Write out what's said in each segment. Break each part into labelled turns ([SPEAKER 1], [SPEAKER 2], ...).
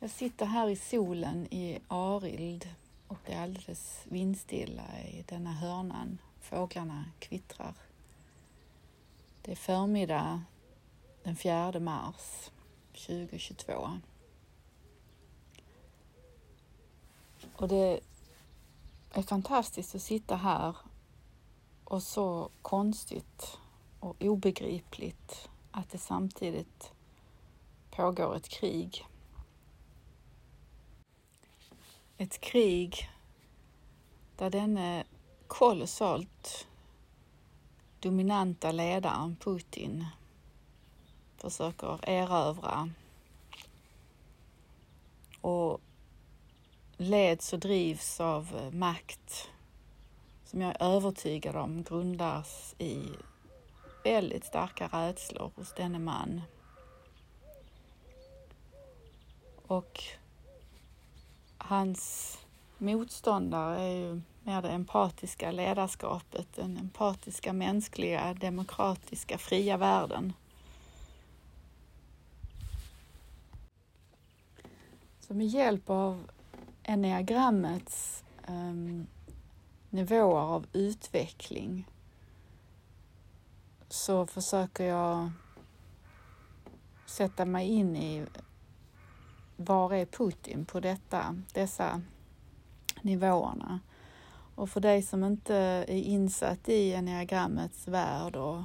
[SPEAKER 1] Jag sitter här i solen i Arild och det är alldeles vindstilla i denna hörnan. Fåglarna kvittrar. Det är förmiddag den 4 mars 2022. Och det är fantastiskt att sitta här och så konstigt och obegripligt att det samtidigt pågår ett krig. Ett krig där denne kolossalt dominanta ledaren Putin försöker erövra och leds och drivs av eh, makt som jag är övertygad om grundas i väldigt starka rädslor hos denne man. Och hans motståndare är ju mer det empatiska ledarskapet, den empatiska, mänskliga, demokratiska, fria världen. Så med hjälp av enneagrammets um, nivåer av utveckling så försöker jag sätta mig in i var är Putin på detta, dessa nivåerna? Och för dig som inte är insatt i enneagrammets värld och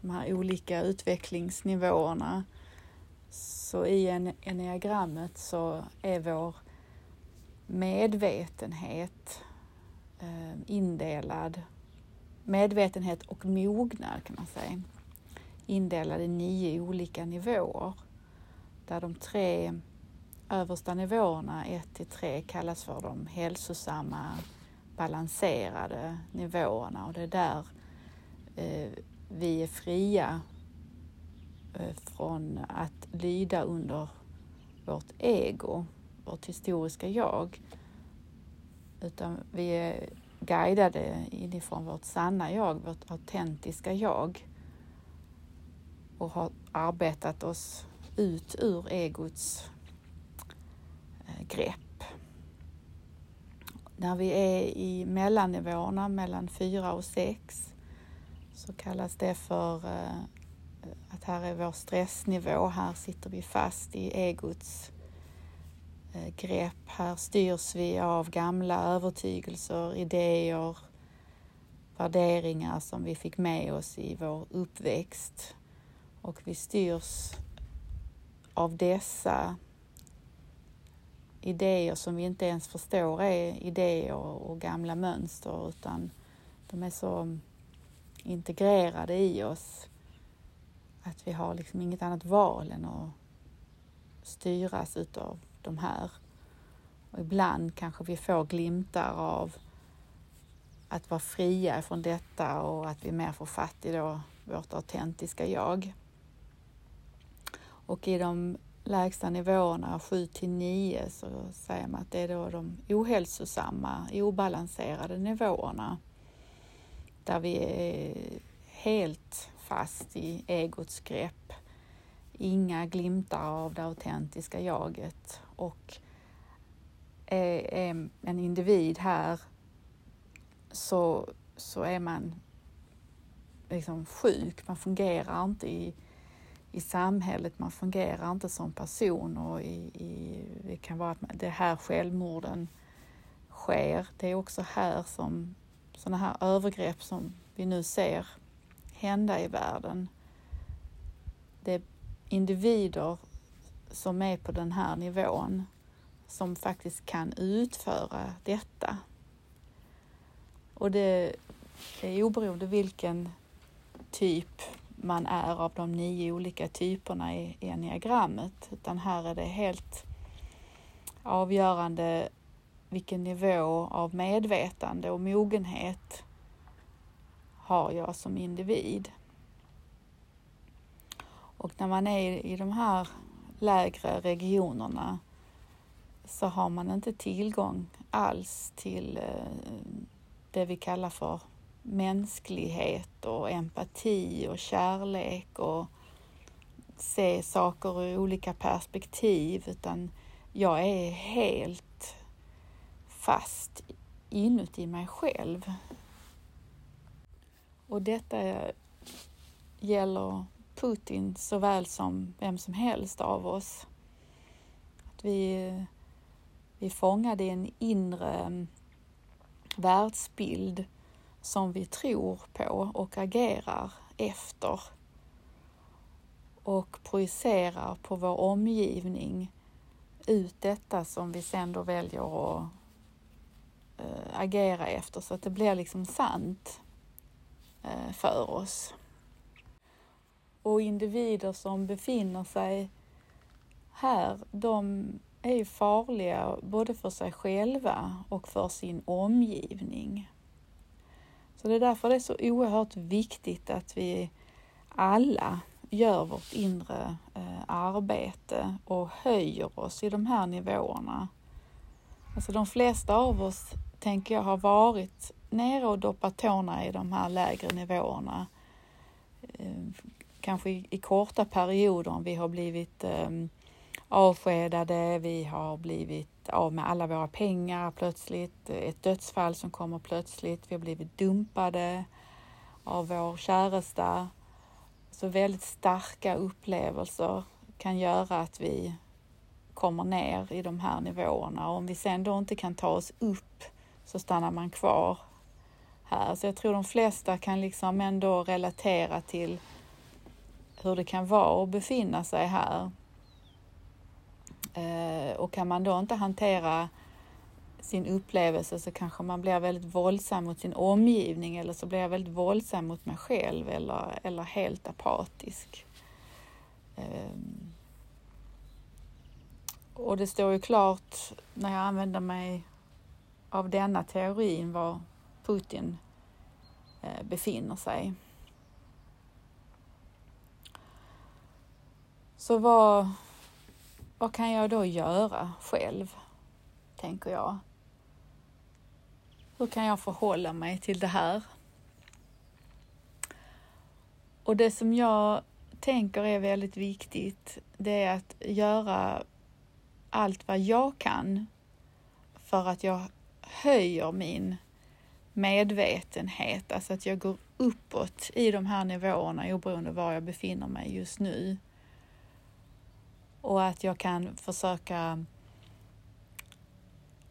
[SPEAKER 1] de här olika utvecklingsnivåerna så i enneagrammet så är vår medvetenhet ehm, indelad, medvetenhet och mognad kan man säga, indelad i nio olika nivåer där de tre översta nivåerna, 1 till 3, kallas för de hälsosamma, balanserade nivåerna och det är där eh, vi är fria eh, från att lyda under vårt ego, vårt historiska jag. Utan vi är guidade inifrån vårt sanna jag, vårt autentiska jag och har arbetat oss ut ur egots grepp. När vi är i mellannivåerna mellan 4 och 6 så kallas det för eh, att här är vår stressnivå. Här sitter vi fast i egots eh, grepp. Här styrs vi av gamla övertygelser, idéer, värderingar som vi fick med oss i vår uppväxt. Och vi styrs av dessa idéer som vi inte ens förstår är idéer och gamla mönster utan de är så integrerade i oss att vi har liksom inget annat val än att styras utav de här. Och ibland kanske vi får glimtar av att vara fria från detta och att vi mer får fatt i då vårt autentiska jag. Och i de lägsta nivåerna 7 till 9 så säger man att det är då de ohälsosamma, obalanserade nivåerna. Där vi är helt fast i egots grepp. Inga glimtar av det autentiska jaget. Och är, en individ här så, så är man liksom sjuk, man fungerar inte i i samhället, man fungerar inte som person och i, i, det kan vara att det är här självmorden sker. Det är också här som sådana här övergrepp som vi nu ser hända i världen. Det är individer som är på den här nivån som faktiskt kan utföra detta. Och det är oberoende vilken typ man är av de nio olika typerna i enneagrammet, utan här är det helt avgörande vilken nivå av medvetande och mogenhet har jag som individ. Och när man är i de här lägre regionerna så har man inte tillgång alls till eh, det vi kallar för mänsklighet och empati och kärlek och se saker ur olika perspektiv utan jag är helt fast inuti mig själv. Och detta gäller Putin såväl som vem som helst av oss. Att vi, vi är fångade i en inre världsbild som vi tror på och agerar efter och projicerar på vår omgivning ut detta som vi sen då väljer att eh, agera efter så att det blir liksom sant eh, för oss. Och individer som befinner sig här, de är farliga både för sig själva och för sin omgivning. Så det är därför det är så oerhört viktigt att vi alla gör vårt inre eh, arbete och höjer oss i de här nivåerna. Alltså de flesta av oss, tänker jag, har varit nere och doppat tårna i de här lägre nivåerna. Eh, kanske i, i, korta perioder om vi har blivit eh, avskedade, vi har blivit av med alla våra pengar plötsligt, ett dödsfall som kommer plötsligt, vi har blivit dumpade av vår käresta. Så väldigt starka upplevelser kan göra att vi kommer ner i de här nivåerna och om vi sen då inte kan ta oss upp så stannar man kvar här. Så jag tror de flesta kan liksom ändå relatera till hur det kan vara att befinna sig här. Eh, och kan man då inte hantera sin upplevelse så kanske man blir väldigt våldsam mot sin omgivning eller så blir jag väldigt våldsam mot mig själv eller, eller helt apatisk. Ehm, och det står ju klart när jag använder mig av denna teorin var Putin eh, befinner sig. Så vad, vad kan jag då göra själv, tänker jag. Hur kan jag förhålla mig till det här? Och det som jag tänker är väldigt viktigt, det är att göra allt vad jag kan för att jag höjer min medvetenhet, alltså att jag går uppåt i de här nivåerna oberoende var jag befinner mig just nu. Och att jag kan försöka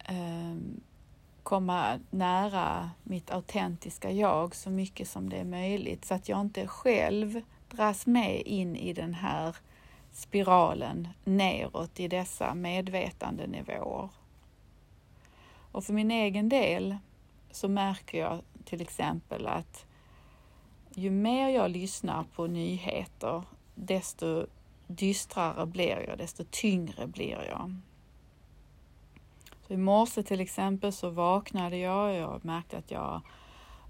[SPEAKER 1] eh, komma nära mitt autentiska jag så mycket som det är möjligt så att jag inte själv dras med in i den här spiralen neråt i dessa medvetandenivåer. Och för min egen del så märker jag till exempel att ju mer jag lyssnar på nyheter, desto dystrare blir jag, desto tyngre blir jag. Så I morse till exempel så vaknade jag och jag märkte att jag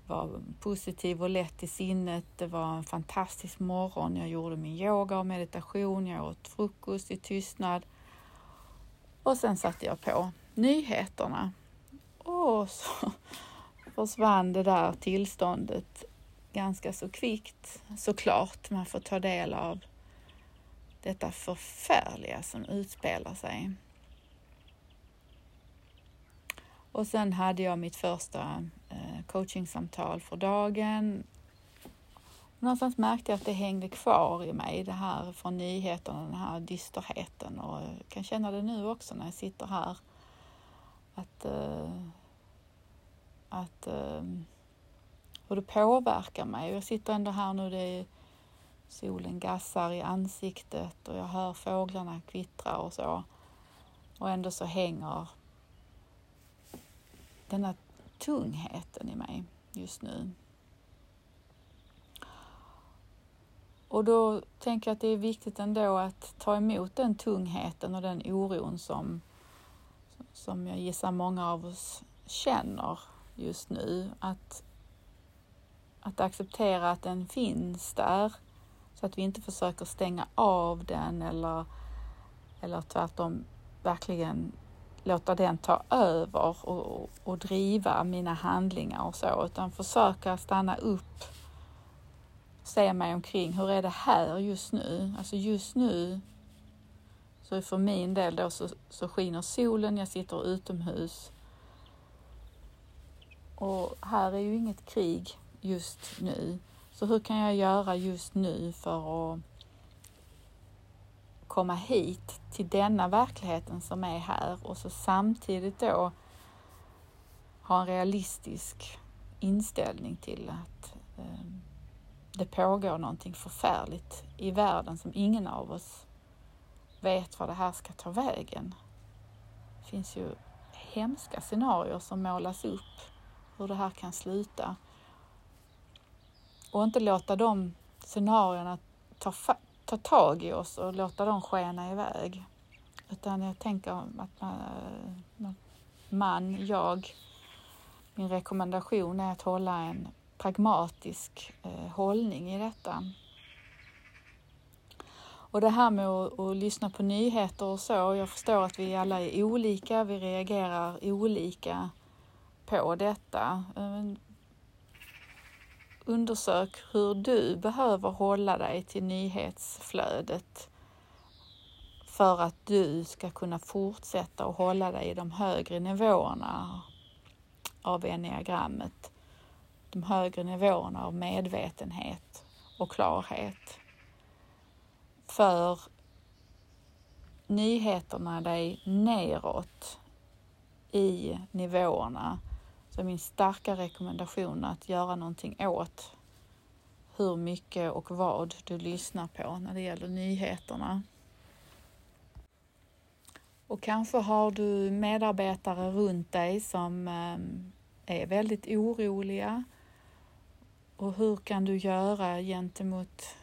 [SPEAKER 1] var positiv och lätt i sinnet. Det var en fantastisk morgon. Jag gjorde min yoga och meditation. Jag åt frukost i tystnad. Och sen satte jag på nyheterna. Och så försvann det där tillståndet ganska så kvickt. Såklart, man får ta del av detta förfärliga som utspelar sig. Och sen hade jag mitt första eh, coachingsamtal för dagen. Någonstans märkte jag att det hängde kvar i mig, det här från nyheterna, den här dysterheten och jag kan känna det nu också när jag sitter här. Att, eh, att eh, hur det påverkar mig. Jag sitter ändå här nu, det är, solen gassar i ansiktet och jag hör fåglarna kvittra och så. Och ändå så hänger denna tungheten i mig just nu. Och då tänker jag att det är viktigt ändå att ta emot den tungheten och den oron som, som jag gissar många av oss känner just nu. Att, att acceptera att den finns där så att vi inte försöker stänga av den eller, eller tvärtom verkligen låta den ta över och, och driva mina handlingar och så, utan försöka stanna upp, se mig omkring. Hur är det här just nu? Alltså just nu Så för min del då så, så skiner solen, jag sitter utomhus. Och här är ju inget krig just nu. Så hur kan jag göra just nu för att komma hit till denna verkligheten som är här och så samtidigt då ha en realistisk inställning till att eh, det pågår någonting förfärligt i världen som ingen av oss vet var det här ska ta vägen. Det finns ju hemska scenarier som målas upp hur det här kan sluta. Och inte låta de scenarierna ta, ta tag i oss och låta dem skena iväg. Utan jag tänker att eh, man, man, jag, min rekommendation är att hålla en pragmatisk eh, hållning i detta. Och det här med att, att, lyssna på nyheter och så, jag förstår att vi alla är olika, vi reagerar olika på detta. Eh, Undersök hur du behöver hålla dig till nyhetsflödet för att du ska kunna fortsätta att hålla dig i de högre nivåerna av enneagrammet. De högre nivåerna av medvetenhet och klarhet. För nyheterna dig neråt i nivåerna så är min starka rekommendation att göra någonting åt hur mycket och vad du lyssnar på när det gäller nyheterna. Och kanske har du medarbetare runt dig som ehm, är väldigt oroliga. Och hur kan du göra gentemot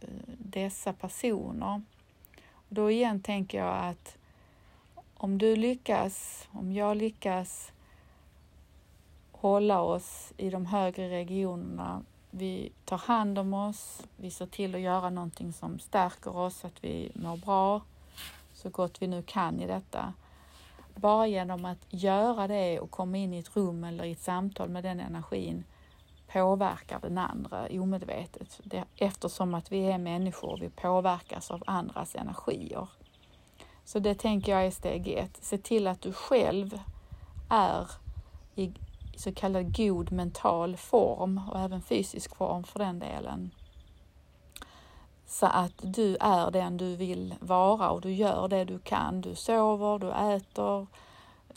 [SPEAKER 1] eh, dessa personer? Och då igen tänker jag att om du lyckas, om jag lyckas hålla oss i de högre regionerna. Vi tar hand om oss, vi ser till att göra någonting som stärker oss så att vi mår bra så gott vi nu kan i detta. Bara genom att göra det och komma in i ett rum eller i ett samtal med den energin påverkar den andra omedvetet. Det, eftersom att vi är människor, och vi påverkas av andras energier. Så det tänker jag är steg ett. Se till att du själv är i så kallad god mental form och även fysisk form för den delen. Så att du är den du vill vara och du gör det du kan. Du sover, du äter,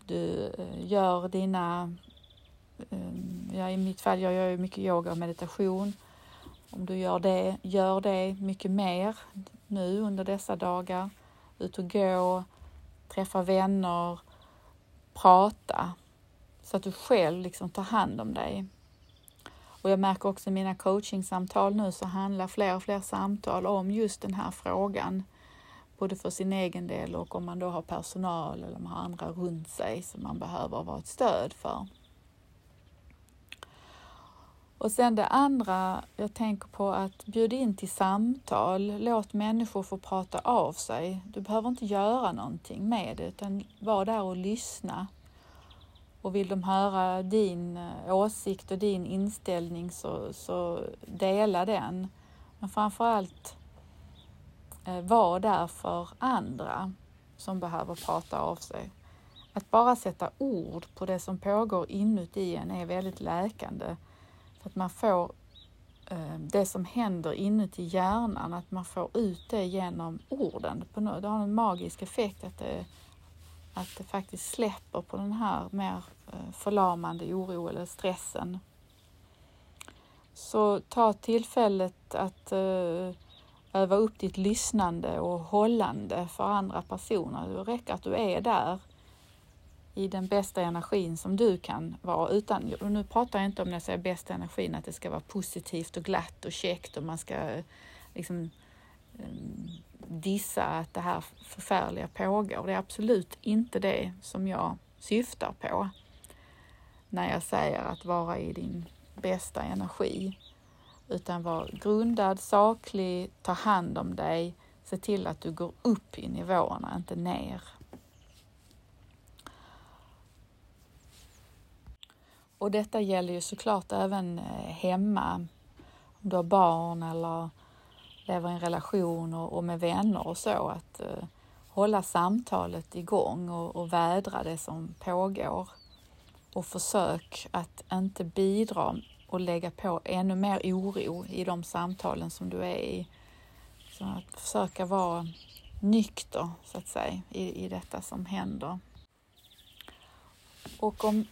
[SPEAKER 1] du eh, gör dina... Ehm, ja, I mitt fall jag gör jag mycket yoga och meditation. Om du gör det, gör det mycket mer nu under dessa dagar. Ut och gå, träffa vänner, prata så att du själv liksom tar hand om dig. Och jag märker också i mina coachingsamtal nu så handlar fler och fler samtal om just den här frågan. Både för sin egen del och om man då har personal eller man har andra runt sig som man behöver vara ett stöd för. Och sen det andra, jag tänker på att bjuda in till samtal. Låt människor få prata av sig. Du behöver inte göra någonting med det utan var där och lyssna. Och vill de höra din eh, åsikt och din inställning så, så dela den. Men framförallt allt, var där för andra som behöver prata av sig. Att bara sätta ord på det som pågår inuti en är väldigt läkande. För att man får eh, det som händer inuti hjärnan, att man får ut det genom orden. Det har en magisk effekt att det, att det faktiskt släpper på den här mer eh, förlamande oro eller stressen. Så ta tillfället att eh, öva upp ditt lyssnande och hållande för andra personer. Det räcker att du är där i den bästa energin som du kan vara utan, och nu pratar jag inte om när jag säger bästa energin, att det ska vara positivt och glatt och käckt och man ska eh, liksom ehm, dissa att det här förfärliga pågår. Det är absolut inte det som jag syftar på när jag säger att vara i din bästa energi. Utan var grundad, saklig, ta hand om dig, se till att du går upp i nivåerna, inte ner. Och detta gäller ju såklart även eh, hemma, om du har barn eller lever i en relation och, och med vänner och så. Att eh, hålla samtalet igång och, och vädra det som pågår. Och försök att inte bidra och lägga på ännu mer oro i de samtalen som du är i. Så att försöka vara nykter, så att säga, i, i detta som händer. Och om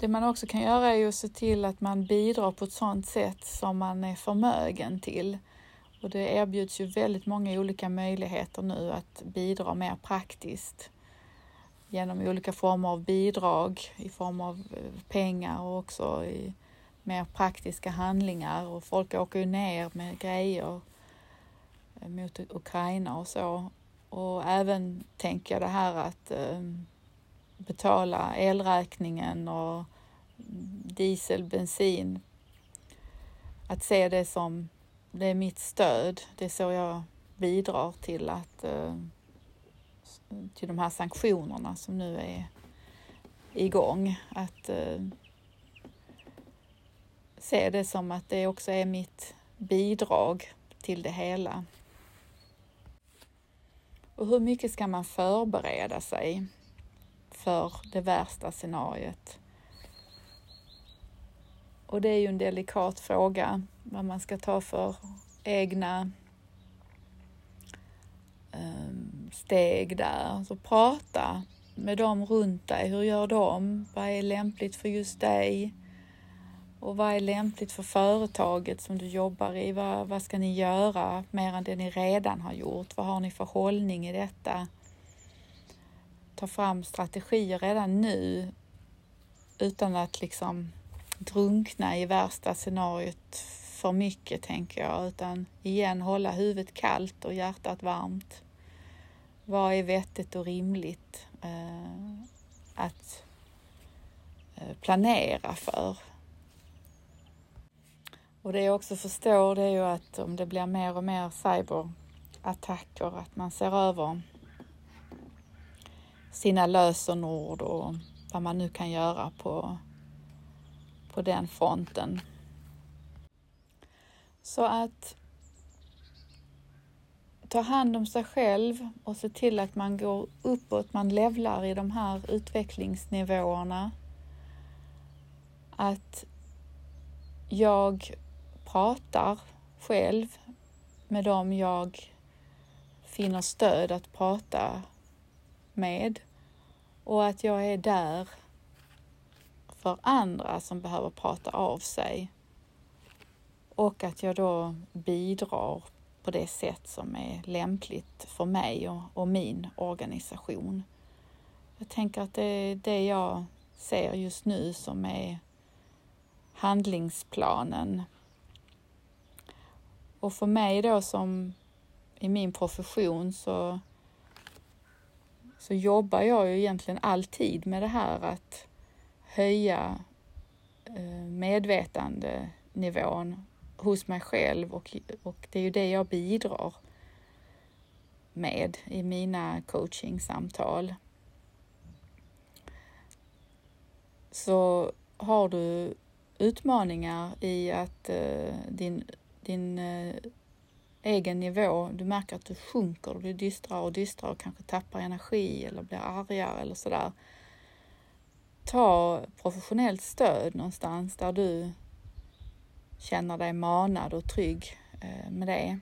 [SPEAKER 1] det man också kan göra är att se till att man bidrar på ett sådant sätt som man är förmögen till. Och det erbjuds ju väldigt många olika möjligheter nu att bidra mer praktiskt genom olika former av bidrag i form av eh, pengar och också i mer praktiska handlingar och folk åker ju ner med grejer eh, mot Ukraina och så. Och även tänker jag det här att ehm, betala elräkningen och diesel, bensin. Att se det som, det är mitt stöd. Det är så jag bidrar till att eh, till de här sanktionerna som nu är igång. Att eh, se det som att det också är mitt bidrag till det hela. Och hur mycket ska man förbereda sig för det värsta scenariet? Och det är ju en delikat fråga vad man ska ta för egna ehm, steg där. Så prata med dem runt dig. Hur gör de? Vad är lämpligt för just dig? Och vad är lämpligt för företaget som du jobbar i? Vad, vad ska ni göra mer än det ni redan har gjort? Vad har ni för hållning i detta? Ta fram strategier redan nu utan att liksom drunkna i värsta scenariot för mycket, tänker jag, utan igen hålla huvudet kallt och hjärtat varmt. Vad är vettigt och rimligt eh, att eh, planera för? Och det jag också förstår det är ju att om det blir mer och mer cyberattacker, att man ser över sina lösenord och vad man nu kan göra på på den fronten. Så att ta hand om sig själv och se till att man går uppåt, man levlar i de här utvecklingsnivåerna. Att jag pratar själv med dem jag finner stöd att prata med och att jag är där för andra som behöver prata av sig. Och att jag då bidrar på det sätt som är lämpligt för mig och, och min organisation. Jag tänker att det är det jag ser just nu som är handlingsplanen. Och för mig då som i min profession så, så jobbar jag ju egentligen alltid med det här att höja eh, medvetandenivån hos mig själv och, och det är ju det jag bidrar med i mina coachingsamtal. Så har du utmaningar i att eh, din, din eh, egen nivå, du märker att du sjunker, du blir dystrare och dystrare och kanske tappar energi eller blir argare eller sådär ta professionellt stöd någonstans där du känner dig manad och trygg eh, med det.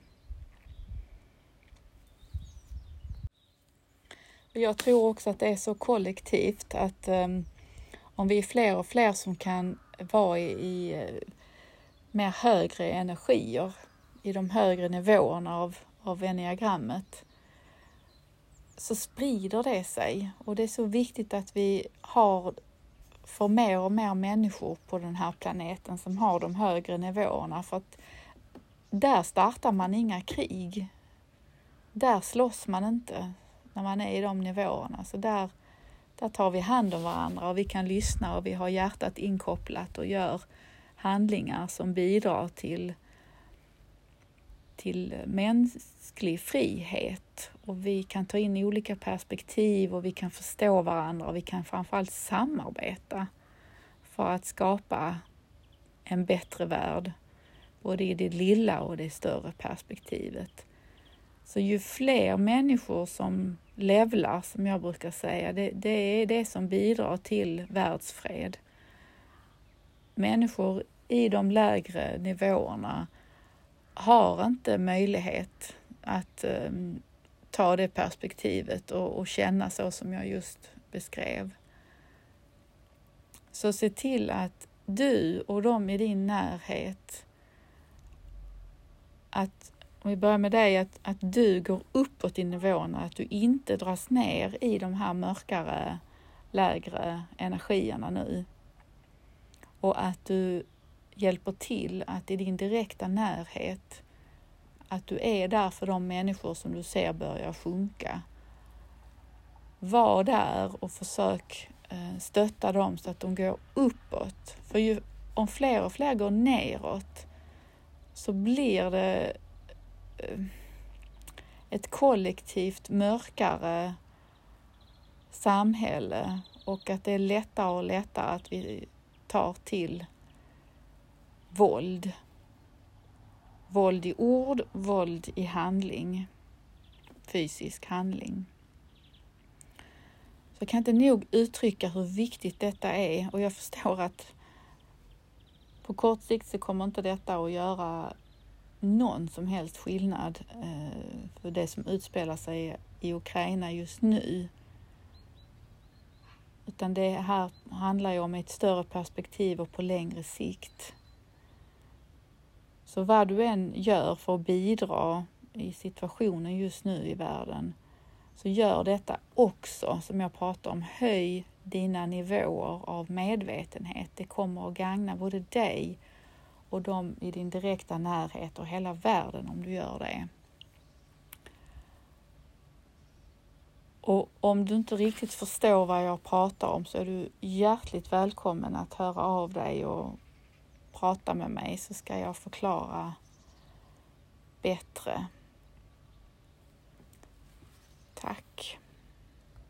[SPEAKER 1] Jag tror också att det är så kollektivt att ehm, om vi är fler och fler som kan vara i, i eh, mer högre energier, i de högre nivåerna av, av enneagrammet, så sprider det sig och det är så viktigt att vi har för mer och mer människor på den här planeten som har de högre nivåerna för att där startar man inga krig. Där slåss man inte när man är i de nivåerna. Så där, där tar vi hand om varandra och vi kan lyssna och vi har hjärtat inkopplat och gör handlingar som bidrar till, till mänsklig frihet. Och vi kan ta in olika perspektiv och vi kan förstå varandra och vi kan framförallt samarbeta för att skapa en bättre värld, både i det lilla och det större perspektivet. Så ju fler människor som levlar, som jag brukar säga, det, det är det som bidrar till världsfred. Människor i de lägre nivåerna har inte möjlighet att um, ta det perspektivet och, och känna så som jag just beskrev. Så se till att du och de i din närhet, att om vi börjar med dig, att, att du går uppåt i nivåerna, att du inte dras ner i de här mörkare, lägre energierna nu. Och att du hjälper till att i din direkta närhet, att du är där för de människor som du ser börjar sjunka. Var där och försök eh, stötta dem så att de går uppåt. För ju, om fler och fler går neråt så blir det eh, ett kollektivt mörkare samhälle och att det är lättare och lättare att vi tar till våld. Våld i ord, våld i handling, fysisk handling. Så jag kan inte nog uttrycka hur viktigt detta är och jag förstår att på kort sikt så kommer inte detta att göra någon som helst skillnad eh, för det som utspelar sig i Ukraina just nu. Utan det här handlar ju om ett större perspektiv och på längre sikt. Så vad du än gör för att bidra i situationen just nu i världen, så gör detta också, som jag pratar om, höj dina nivåer av medvetenhet. Det kommer att gagna både dig och de i din direkta närhet och hela världen om du gör det. Och om du inte riktigt förstår vad jag pratar om så är du hjärtligt välkommen att höra av dig och prata med mig så ska jag förklara bättre. Tack.